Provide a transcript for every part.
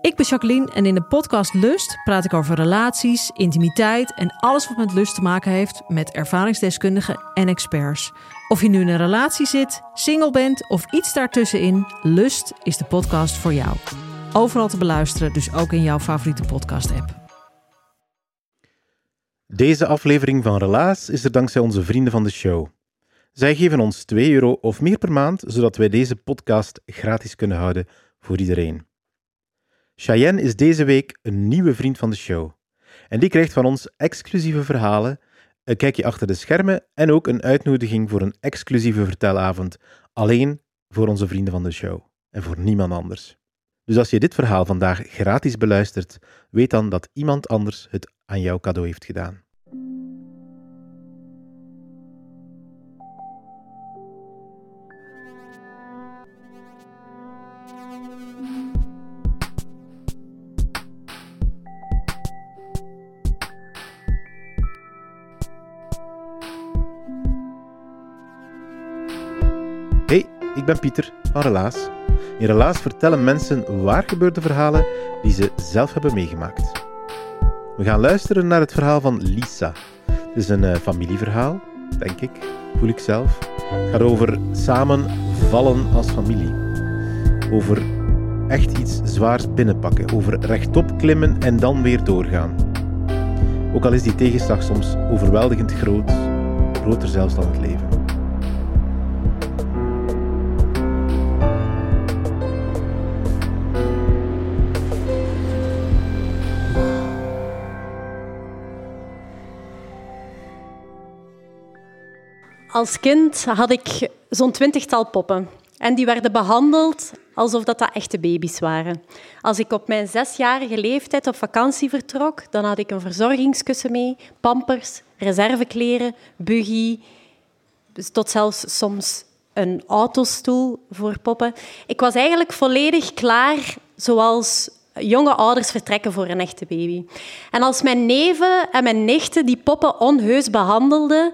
Ik ben Jacqueline en in de podcast Lust praat ik over relaties, intimiteit en alles wat met lust te maken heeft met ervaringsdeskundigen en experts. Of je nu in een relatie zit, single bent of iets daartussenin, Lust is de podcast voor jou. Overal te beluisteren, dus ook in jouw favoriete podcast-app. Deze aflevering van Relaas is er dankzij onze vrienden van de show. Zij geven ons 2 euro of meer per maand, zodat wij deze podcast gratis kunnen houden voor iedereen. Cheyenne is deze week een nieuwe vriend van de show. En die krijgt van ons exclusieve verhalen, een kijkje achter de schermen en ook een uitnodiging voor een exclusieve vertelavond, alleen voor onze vrienden van de show en voor niemand anders. Dus als je dit verhaal vandaag gratis beluistert, weet dan dat iemand anders het aan jou cadeau heeft gedaan. Ik ben Pieter van Relaas. In Relaas vertellen mensen waar gebeurde verhalen die ze zelf hebben meegemaakt. We gaan luisteren naar het verhaal van Lisa. Het is een eh, familieverhaal, denk ik, voel ik zelf. Het gaat over samen vallen als familie. Over echt iets zwaars binnenpakken. Over rechtop klimmen en dan weer doorgaan. Ook al is die tegenslag soms overweldigend groot, groter zelfs dan het leven. Als kind had ik zo'n twintigtal poppen. En die werden behandeld alsof dat, dat echte baby's waren. Als ik op mijn zesjarige leeftijd op vakantie vertrok, dan had ik een verzorgingskussen mee, pampers, reservekleren, buggy, dus tot zelfs soms een autostoel voor poppen. Ik was eigenlijk volledig klaar zoals jonge ouders vertrekken voor een echte baby. En als mijn neven en mijn nichten die poppen onheus behandelden,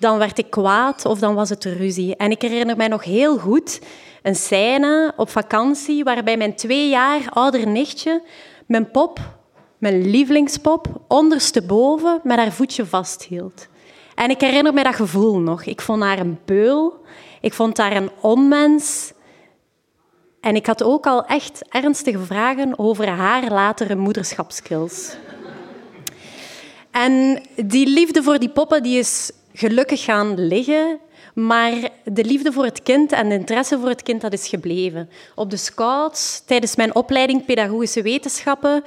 dan werd ik kwaad of dan was het ruzie. En ik herinner mij nog heel goed een scène op vakantie waarbij mijn twee jaar ouder nichtje mijn pop, mijn lievelingspop, ondersteboven met haar voetje vasthield. En ik herinner me dat gevoel nog. Ik vond haar een beul, ik vond haar een onmens. En ik had ook al echt ernstige vragen over haar latere moederschapskills. En die liefde voor die poppen die is gelukkig gaan liggen. Maar de liefde voor het kind en de interesse voor het kind dat is gebleven. Op de scouts, tijdens mijn opleiding pedagogische wetenschappen,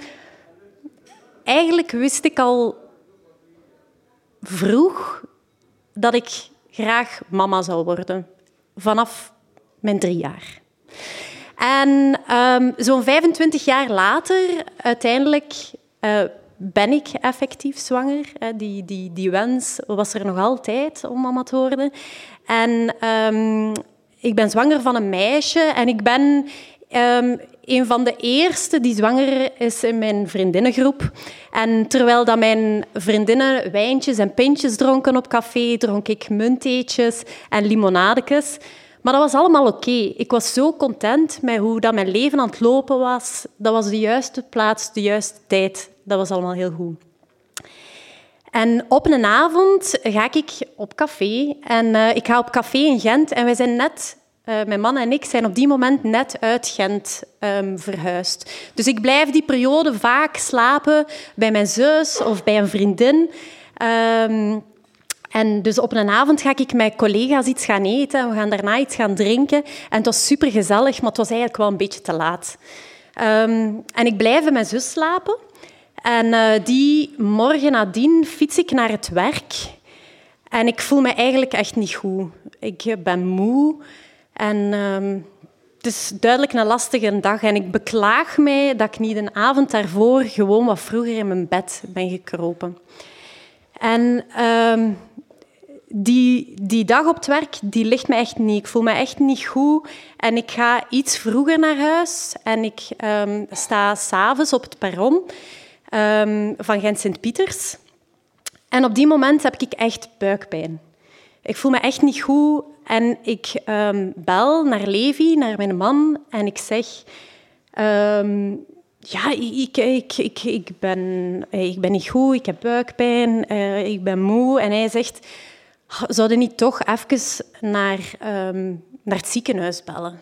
eigenlijk wist ik al vroeg dat ik graag mama zou worden. Vanaf mijn drie jaar. En um, zo'n 25 jaar later, uiteindelijk uh, ben ik effectief zwanger. Die, die, die wens was er nog altijd om mama te worden. En um, ik ben zwanger van een meisje en ik ben um, een van de eerste die zwanger is in mijn vriendinnengroep. En terwijl dat mijn vriendinnen wijntjes en pintjes dronken op café, dronk ik munteetjes en limonadekes. Maar dat was allemaal oké. Ik was zo content met hoe dat mijn leven aan het lopen was. Dat was de juiste plaats, de juiste tijd. Dat was allemaal heel goed. En op een avond ga ik op café. En uh, ik ga op café in Gent. En wij zijn net, uh, mijn man en ik, zijn op die moment net uit Gent um, verhuisd. Dus ik blijf die periode vaak slapen bij mijn zus of bij een vriendin. Um, en dus op een avond ga ik met collega's iets gaan eten. We gaan daarna iets gaan drinken. En het was super gezellig, maar het was eigenlijk wel een beetje te laat. Um, en ik blijf bij mijn zus slapen. En uh, die morgen nadien fiets ik naar het werk. En ik voel me eigenlijk echt niet goed. Ik ben moe. En um, het is duidelijk een lastige dag. En ik beklaag mij dat ik niet een avond daarvoor gewoon wat vroeger in mijn bed ben gekropen. En um, die, die dag op het werk, die ligt me echt niet. Ik voel me echt niet goed. En ik ga iets vroeger naar huis. En ik um, sta s'avonds op het perron um, van Gent-Sint-Pieters. En op die moment heb ik echt buikpijn. Ik voel me echt niet goed. En ik um, bel naar Levi, naar mijn man. En ik zeg... ja, ik, ik, ik, ben, ik ben niet goed, ik heb buikpijn, uh, ik ben moe. En hij zegt, zouden niet toch even naar, um, naar het ziekenhuis bellen?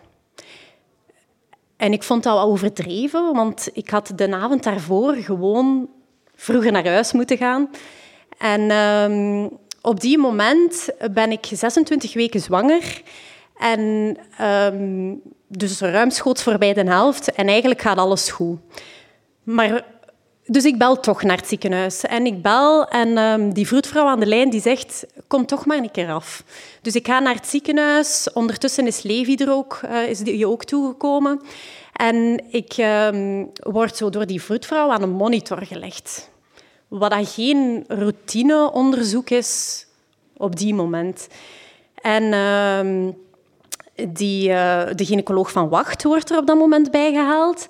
En ik vond dat wel overdreven, want ik had de avond daarvoor gewoon vroeger naar huis moeten gaan. En um, op die moment ben ik 26 weken zwanger. En um, dus ruimschoots voorbij de helft. En eigenlijk gaat alles goed. Maar, dus ik bel toch naar het ziekenhuis. En ik bel en um, die vroedvrouw aan de lijn die zegt, kom toch maar een keer af. Dus ik ga naar het ziekenhuis. Ondertussen is Levi er ook, uh, is die ook toegekomen. En ik um, word zo door die vroedvrouw aan een monitor gelegd. Wat geen routineonderzoek is op die moment. En... Um, die, uh, de gynaecoloog van Wacht wordt er op dat moment bijgehaald.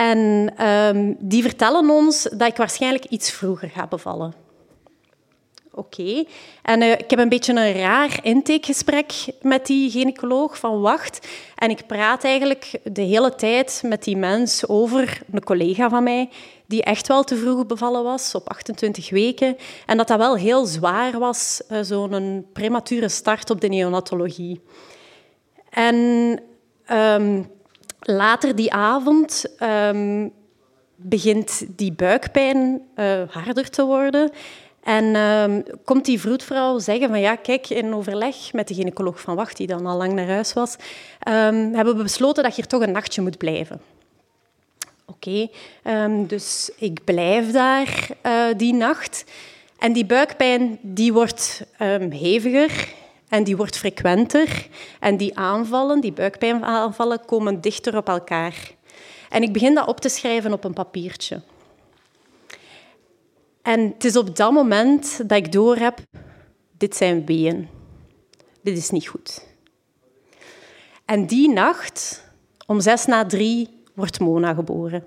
En um, die vertellen ons dat ik waarschijnlijk iets vroeger ga bevallen. Oké. En uh, ik heb een beetje een raar intakegesprek met die gynaecoloog van Wacht. En ik praat eigenlijk de hele tijd met die mens over een collega van mij die echt wel te vroeg bevallen was, op 28 weken. En dat dat wel heel zwaar was, uh, zo'n premature start op de neonatologie. En um, later die avond um, begint die buikpijn uh, harder te worden. En um, komt die vroedvrouw zeggen van ja, kijk, in overleg met de gynaecoloog van Wacht, die dan al lang naar huis was, hebben we besloten dat je toch een nachtje moet blijven. Oké, dus ik blijf daar uh, die nacht. En die buikpijn die wordt heviger en die wordt frequenter. En die aanvallen, die buikpijnaanvallen, komen dichter op elkaar. En ik begin dat op te schrijven op een papiertje. En het is op dat moment dat ik doorheb, dit zijn weeën. Dit is niet goed. En die nacht, om zes na drie, wordt Mona geboren.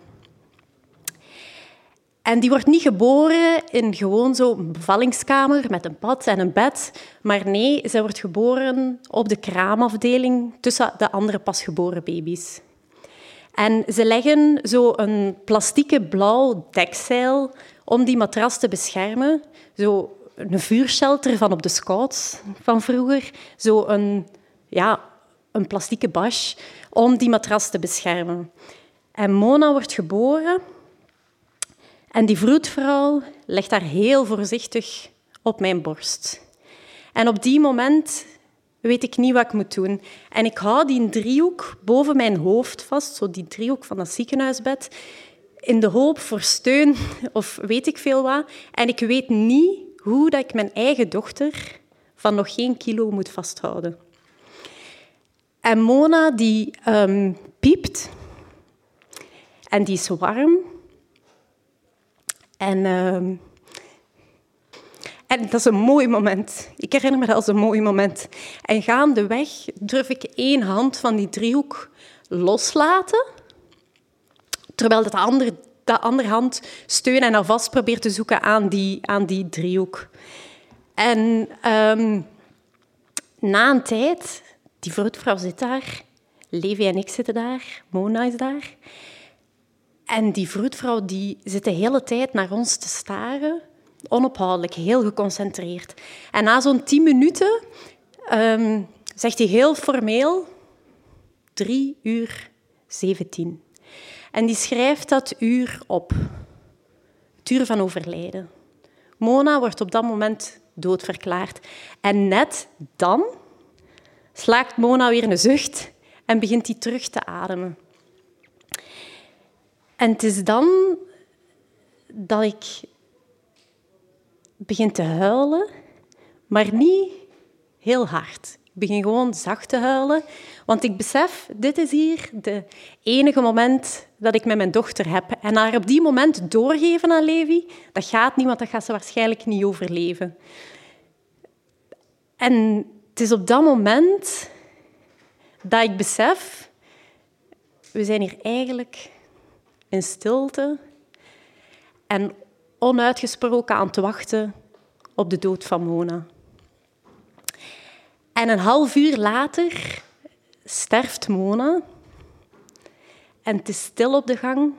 En die wordt niet geboren in gewoon zo'n bevallingskamer met een bad en een bed. Maar nee, zij wordt geboren op de kraamafdeling tussen de andere pasgeboren baby's. En ze leggen zo een plastieke blauw dekzeil om die matras te beschermen. Zo een vuurshelter van op de scouts van vroeger. Zo een, ja, een plastieke bash om die matras te beschermen. En Mona wordt geboren en die vroedvrouw legt daar heel voorzichtig op mijn borst. En op die moment weet ik niet wat ik moet doen. En ik hou die driehoek boven mijn hoofd vast, zo die driehoek van dat ziekenhuisbed, in de hoop voor steun of weet ik veel wat. En ik weet niet hoe dat ik mijn eigen dochter van nog geen kilo moet vasthouden. En Mona die um, piept en die is warm en, uh, en dat is een mooi moment. Ik herinner me dat als een mooi moment. En gaandeweg durf ik één hand van die driehoek loslaten, terwijl de andere, de andere hand steun en alvast probeert te zoeken aan die, aan die driehoek. En um, na een tijd, die vroedvrouw zit daar, Levi en ik zitten daar, Mona is daar. En die vroedvrouw die zit de hele tijd naar ons te staren, onophoudelijk, heel geconcentreerd. En na zo'n tien minuten um, zegt hij heel formeel drie uur zeventien. En die schrijft dat uur op. Het uur van overlijden. Mona wordt op dat moment doodverklaard. En net dan slaakt Mona weer een zucht en begint hij terug te ademen. En het is dan dat ik begin te huilen, maar niet heel hard. Ik begin gewoon zacht te huilen, want ik besef, dit is hier de enige moment dat ik met mijn dochter heb. En haar op die moment doorgeven aan Levi, dat gaat niet, want dat gaat ze waarschijnlijk niet overleven. En het is op dat moment dat ik besef, we zijn hier eigenlijk in stilte en onuitgesproken aan te wachten op de dood van Mona. En een half uur later sterft Mona en het is stil op de gang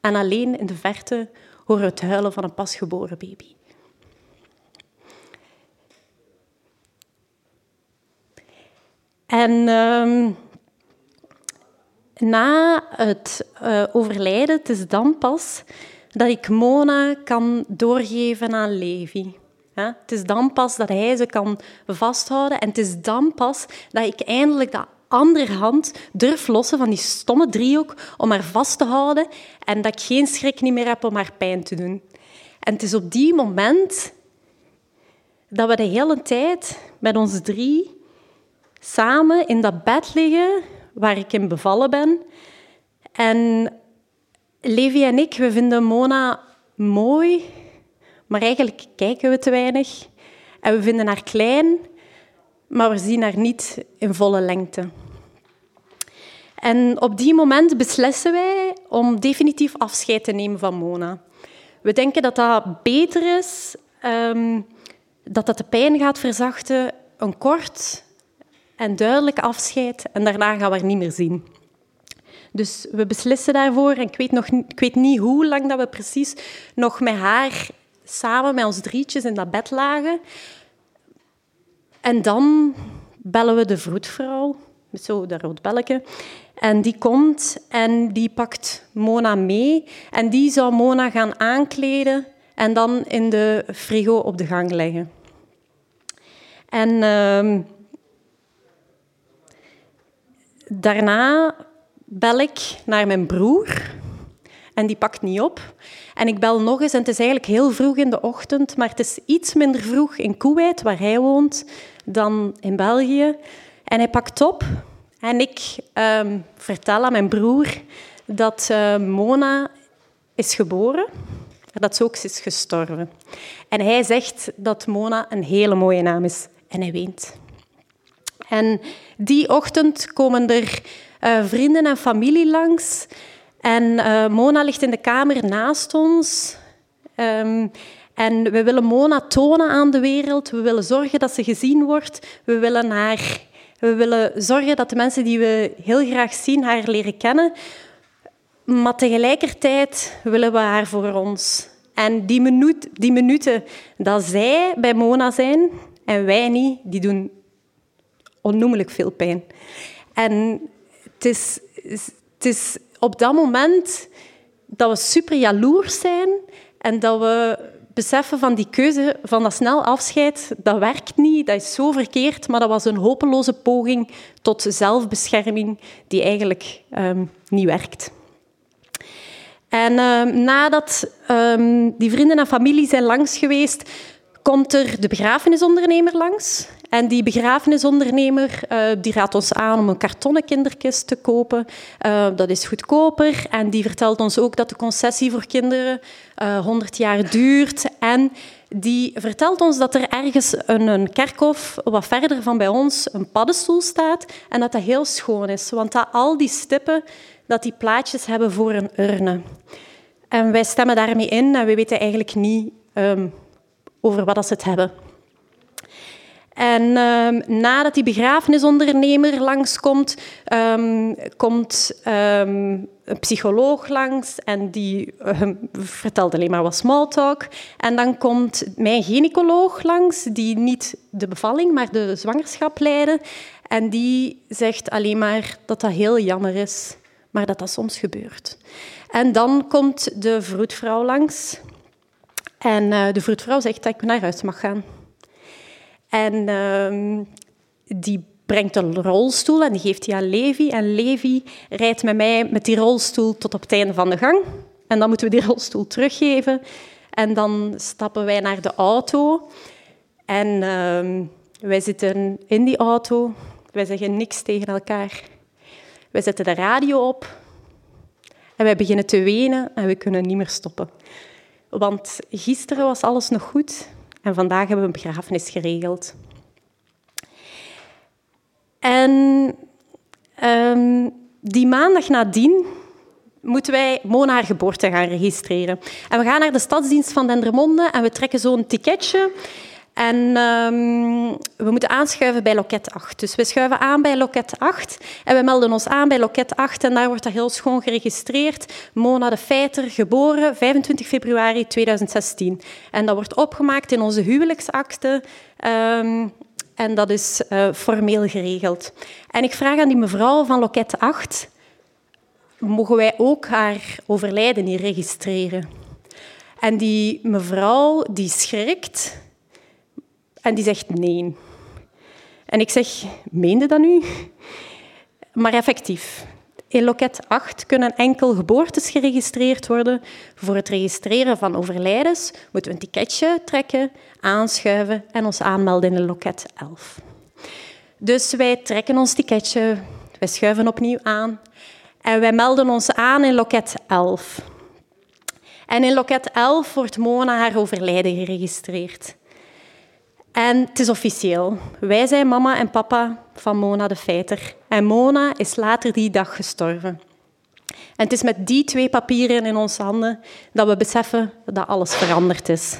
En alleen in de verte horen we het huilen van een pasgeboren baby. En ehm, na het uh, overlijden, het is dan pas dat ik Mona kan doorgeven aan Levi. Het is dan pas dat hij ze kan vasthouden en het is dan pas dat ik eindelijk dat andere hand durf lossen van die stomme driehoek om haar vast te houden en dat ik geen schrik niet meer heb om haar pijn te doen. En het is op die moment dat we de hele tijd met ons drie samen in dat bed liggen waar ik in bevallen ben. En Levi en ik, we vinden Mona mooi, maar eigenlijk kijken we te weinig. En we vinden haar klein, maar we zien haar niet in volle lengte. En op die moment beslissen wij om definitief afscheid te nemen van Mona. We denken dat dat beter is, um, dat dat de pijn gaat verzachten, een kort en duidelijk afscheid en daarna gaan we haar niet meer zien. Dus we beslissen daarvoor en ik weet, nog, ik weet niet hoe lang dat we precies nog met haar samen met ons drietjes in dat bed lagen. En dan bellen we de vroedvrouw, met zo dat rood belletje. En die komt en die pakt Mona mee. En die zou Mona gaan aankleden en dan in de frigo op de gang leggen. En uh, daarna bel ik naar mijn broer en die pakt niet op. En ik bel nog eens en het is eigenlijk heel vroeg in de ochtend, maar het is iets minder vroeg in Kuwait, waar hij woont, dan in België. En hij pakt op en ik um, vertel aan mijn broer dat uh, Mona is geboren en dat ze ook is gestorven. En hij zegt dat Mona een hele mooie naam is en hij weent. En die ochtend komen er uh, vrienden en familie langs. En uh, Mona ligt in de kamer naast ons. Um, en we willen Mona tonen aan de wereld. We willen zorgen dat ze gezien wordt. We willen, haar, we willen zorgen dat de mensen die we heel graag zien haar leren kennen. Maar tegelijkertijd willen we haar voor ons. En die, minuut, die minuten dat zij bij Mona zijn en wij niet, die doen onnoemelijk veel pijn. En het is, het is op dat moment dat we super jaloers zijn en dat we beseffen van die keuze van dat snel afscheid, dat werkt niet, dat is zo verkeerd, maar dat was een hopeloze poging tot zelfbescherming die eigenlijk um, niet werkt. En um, nadat um, die vrienden en familie zijn langs geweest, komt er de begrafenisondernemer langs. En die begrafenisondernemer uh, die raadt ons aan om een kartonnen kinderkist te kopen. Uh, dat is goedkoper. En die vertelt ons ook dat de concessie voor kinderen uh, eh, 100 jaar duurt. En die vertelt ons dat er ergens een, een kerkhof wat verder van bij ons een paddenstoel staat. En dat dat heel schoon is. Want dat al die stippen dat die plaatjes hebben voor een urne. En wij stemmen daarmee in en we weten eigenlijk niet um, over wat ze het hebben. En um, nadat die begrafenisondernemer langskomt, um, komt um, een psycholoog langs en die vertelt alleen maar wat small talk. En dan komt mijn gynaecoloog langs, die niet de bevalling, maar de zwangerschap leidde. En die zegt alleen maar dat dat heel jammer is, maar dat dat soms gebeurt. En dan komt de vroedvrouw langs. En uh, de vroedvrouw zegt dat ik naar huis mag gaan. En uh, die brengt een rolstoel en die geeft die aan Levi. En Levi rijdt met mij met die rolstoel tot op het einde van de gang. En dan moeten we die rolstoel teruggeven. En dan stappen wij naar de auto. En uh, wij zitten in die auto. Wij zeggen niks tegen elkaar. Wij zetten de radio op. En wij beginnen te wenen en we kunnen niet meer stoppen. Want gisteren was alles nog goed. En vandaag hebben we een begrafenis geregeld. En um, die maandag nadien moeten wij Mona haar geboorte gaan registreren. En we gaan naar de stadsdienst van Dendermonde en we trekken zo'n ticketje. En ehm, we moeten aanschuiven bij loket 8. Dus we schuiven aan bij loket 8 en we melden ons aan bij loket 8 en daar wordt dat heel schoon geregistreerd. Mona de Feiter, geboren 25 februari 2016. En dat wordt opgemaakt in onze huwelijksakte. Um, en dat is uh, formeel geregeld. En ik vraag aan die mevrouw van loket 8, mogen wij ook haar overlijden hier registreren? En die mevrouw die schrikt en die zegt nee. En ik zeg, meende dat nu? Maar effectief. In loket 8 kunnen enkel geboortes geregistreerd worden. Voor het registreren van overlijdens moeten we een ticketje trekken, aanschuiven en ons aanmelden in loket 11. Dus wij trekken ons ticketje, wij schuiven opnieuw aan en wij melden ons aan in loket 11. En in loket 11 wordt Mona haar overlijden geregistreerd. En het is officieel. Wij zijn mama en papa van Mona de Feiter. En Mona is later die dag gestorven. En het is met die twee papieren in onze handen dat we beseffen dat alles veranderd is.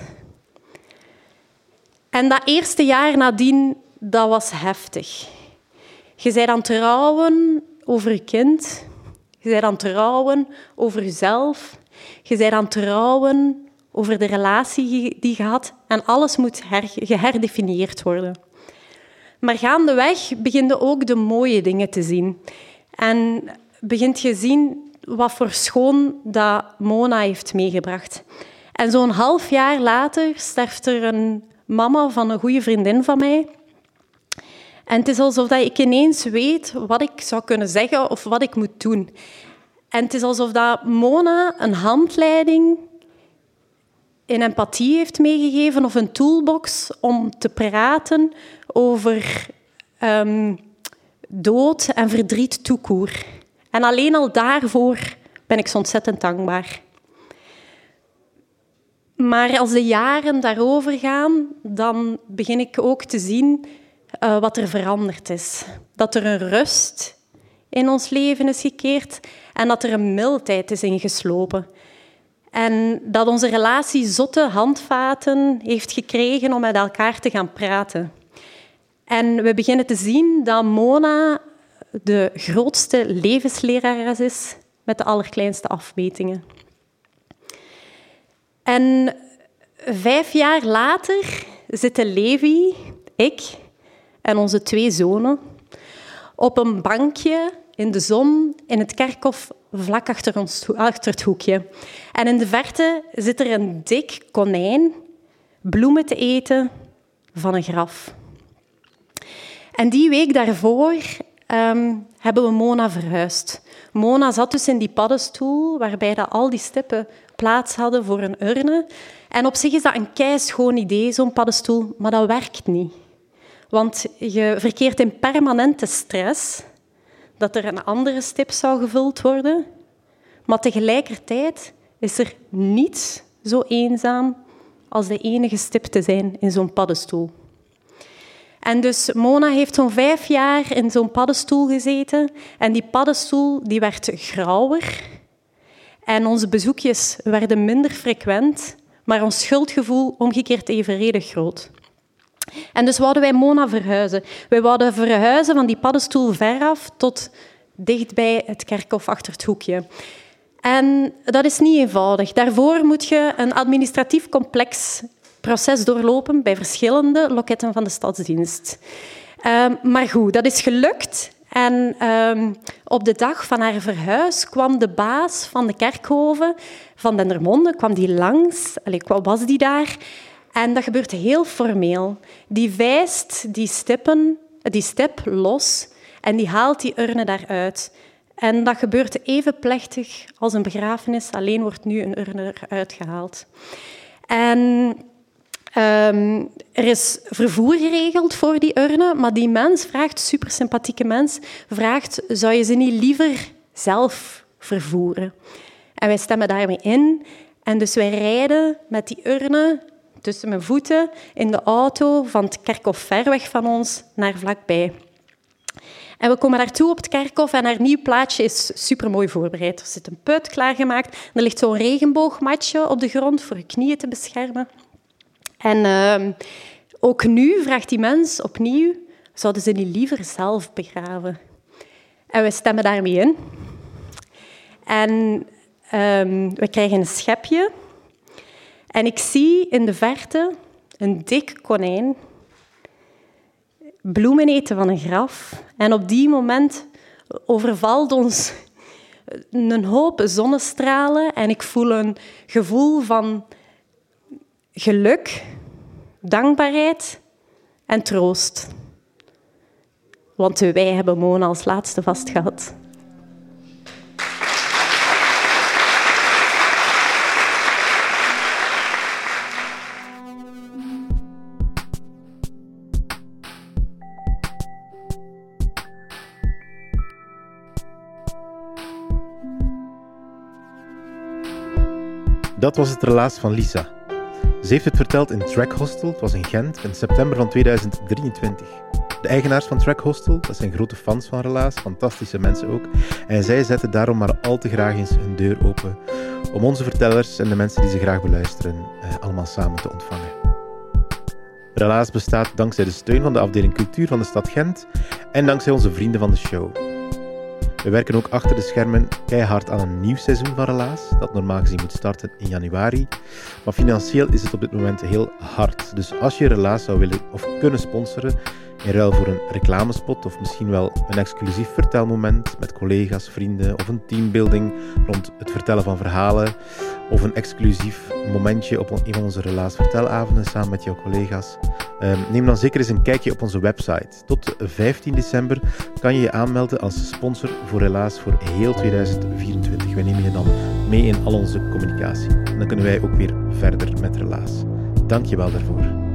En dat eerste jaar nadien, dat was heftig. Je bent aan het trouwen over je kind. Je aan het trouwen over jezelf. Je bent aan het trouwen over de relatie die je had en alles moet geherdefinieerd worden. Maar gaandeweg begin ook de mooie dingen te zien. En begint je zien wat voor schoon dat Mona heeft meegebracht. En zo'n half jaar later sterft er een mama van een goede vriendin van mij. En het is alsof ik ineens weet wat ik zou kunnen zeggen of wat ik moet doen. En het is alsof dat Mona een handleiding in empathie heeft meegegeven of een toolbox om te praten over um, dood en verdriet toekoer. En alleen al daarvoor ben ik zo ontzettend dankbaar. Maar als de jaren daarover gaan, dan begin ik ook te zien uh, wat er veranderd is. Dat er een rust in ons leven is gekeerd en dat er een mildheid is ingeslopen. En dat onze relatie zotte handvaten heeft gekregen om met elkaar te gaan praten. En we beginnen te zien dat Mona de grootste levenslerares is met de allerkleinste afmetingen. En vijf jaar later zitten Levi, ik en onze twee zonen op een bankje in de zon in het kerkhof vlak achter, ons, achter het hoekje. En in de verte zit er een dik konijn bloemen te eten van een graf. En die week daarvoor um, hebben we Mona verhuisd. Mona zat dus in die paddenstoel, waarbij dat al die stippen plaats hadden voor een urne. En op zich is dat een keischoon idee, zo'n paddenstoel, maar dat werkt niet. Want je verkeert in permanente stress dat er een andere stip zou gevuld worden. Maar tegelijkertijd is er niets zo eenzaam als de enige stip te zijn in zo'n paddenstoel. En dus Mona heeft zo'n vijf jaar in zo'n paddenstoel gezeten. En die paddenstoel die werd grauwer. En onze bezoekjes werden minder frequent, maar ons schuldgevoel omgekeerd evenredig groot. En dus wouden wij Mona verhuizen. Wij wouden verhuizen van die paddenstoel veraf tot dichtbij het kerkhof achter het hoekje. En dat is niet eenvoudig. Daarvoor moet je een administratief complex proces doorlopen bij verschillende loketten van de stadsdienst. Ehm, maar goed, dat is gelukt. En ehm, op de dag van haar verhuis kwam de baas van de kerkhoven van Dendermonde kwam die langs. Allee, was die daar? En dat gebeurt heel formeel. Die wijst die, stippen, die stip los en die haalt die urne daaruit. En dat gebeurt even plechtig als een begrafenis, alleen wordt nu een urne eruit gehaald. En um, er is vervoer geregeld voor die urne, maar die mens vraagt, super sympathieke mens, vraagt, zou je ze niet liever zelf vervoeren? En wij stemmen daarmee in. En dus wij rijden met die urne tussen mijn voeten in de auto van het kerkhof ver weg van ons naar vlakbij. En we komen daartoe op het kerkhof en haar nieuw plaatje is supermooi voorbereid. Er zit een put klaargemaakt. Er ligt zo'n regenboogmatje op de grond voor je knieën te beschermen. En uh, Ook nu vraagt die mens opnieuw, zouden ze niet liever zelf begraven? En we stemmen daarmee in. En um, we krijgen een schepje. En ik zie in de verte een dik konijn bloemen eten van een graf. En op die moment overvalt ons een hoop zonnestralen en ik voel een gevoel van geluk, dankbaarheid en troost. Want wij hebben Mona als laatste vastgehad. Dat was het relaas van Lisa. Ze heeft het verteld in Track Hostel, het was in Gent, in september van 2023. De eigenaars van Track Hostel, dat zijn grote fans van Relaas, fantastische mensen ook. En zij zetten daarom maar al te graag eens hun deur open om onze vertellers en de mensen die ze graag beluisteren eh, allemaal samen te ontvangen. Relaas bestaat dankzij de steun van de afdeling cultuur van de stad Gent en dankzij onze vrienden van de show. We werken ook achter de schermen keihard aan een nieuw seizoen van Relaas, dat normaal gezien moet starten in januari. Maar financieel is het op dit moment heel hard. Dus als je Relaas zou willen of kunnen sponsoren, in ruil voor een reclamespot of misschien wel een exclusief vertelmoment met collega's, vrienden of een teambuilding rond het vertellen van verhalen of een exclusief momentje op een van onze Relaas vertelavonden samen met jouw collega's. Ehm, neem dan zeker eens een kijkje op onze website. Tot 15 december kan je je aanmelden als sponsor voor Relaas voor heel 2024. Wij nemen je dan mee in al onze communicatie. En dan kunnen wij ook weer verder met Relaas. Dank je wel daarvoor.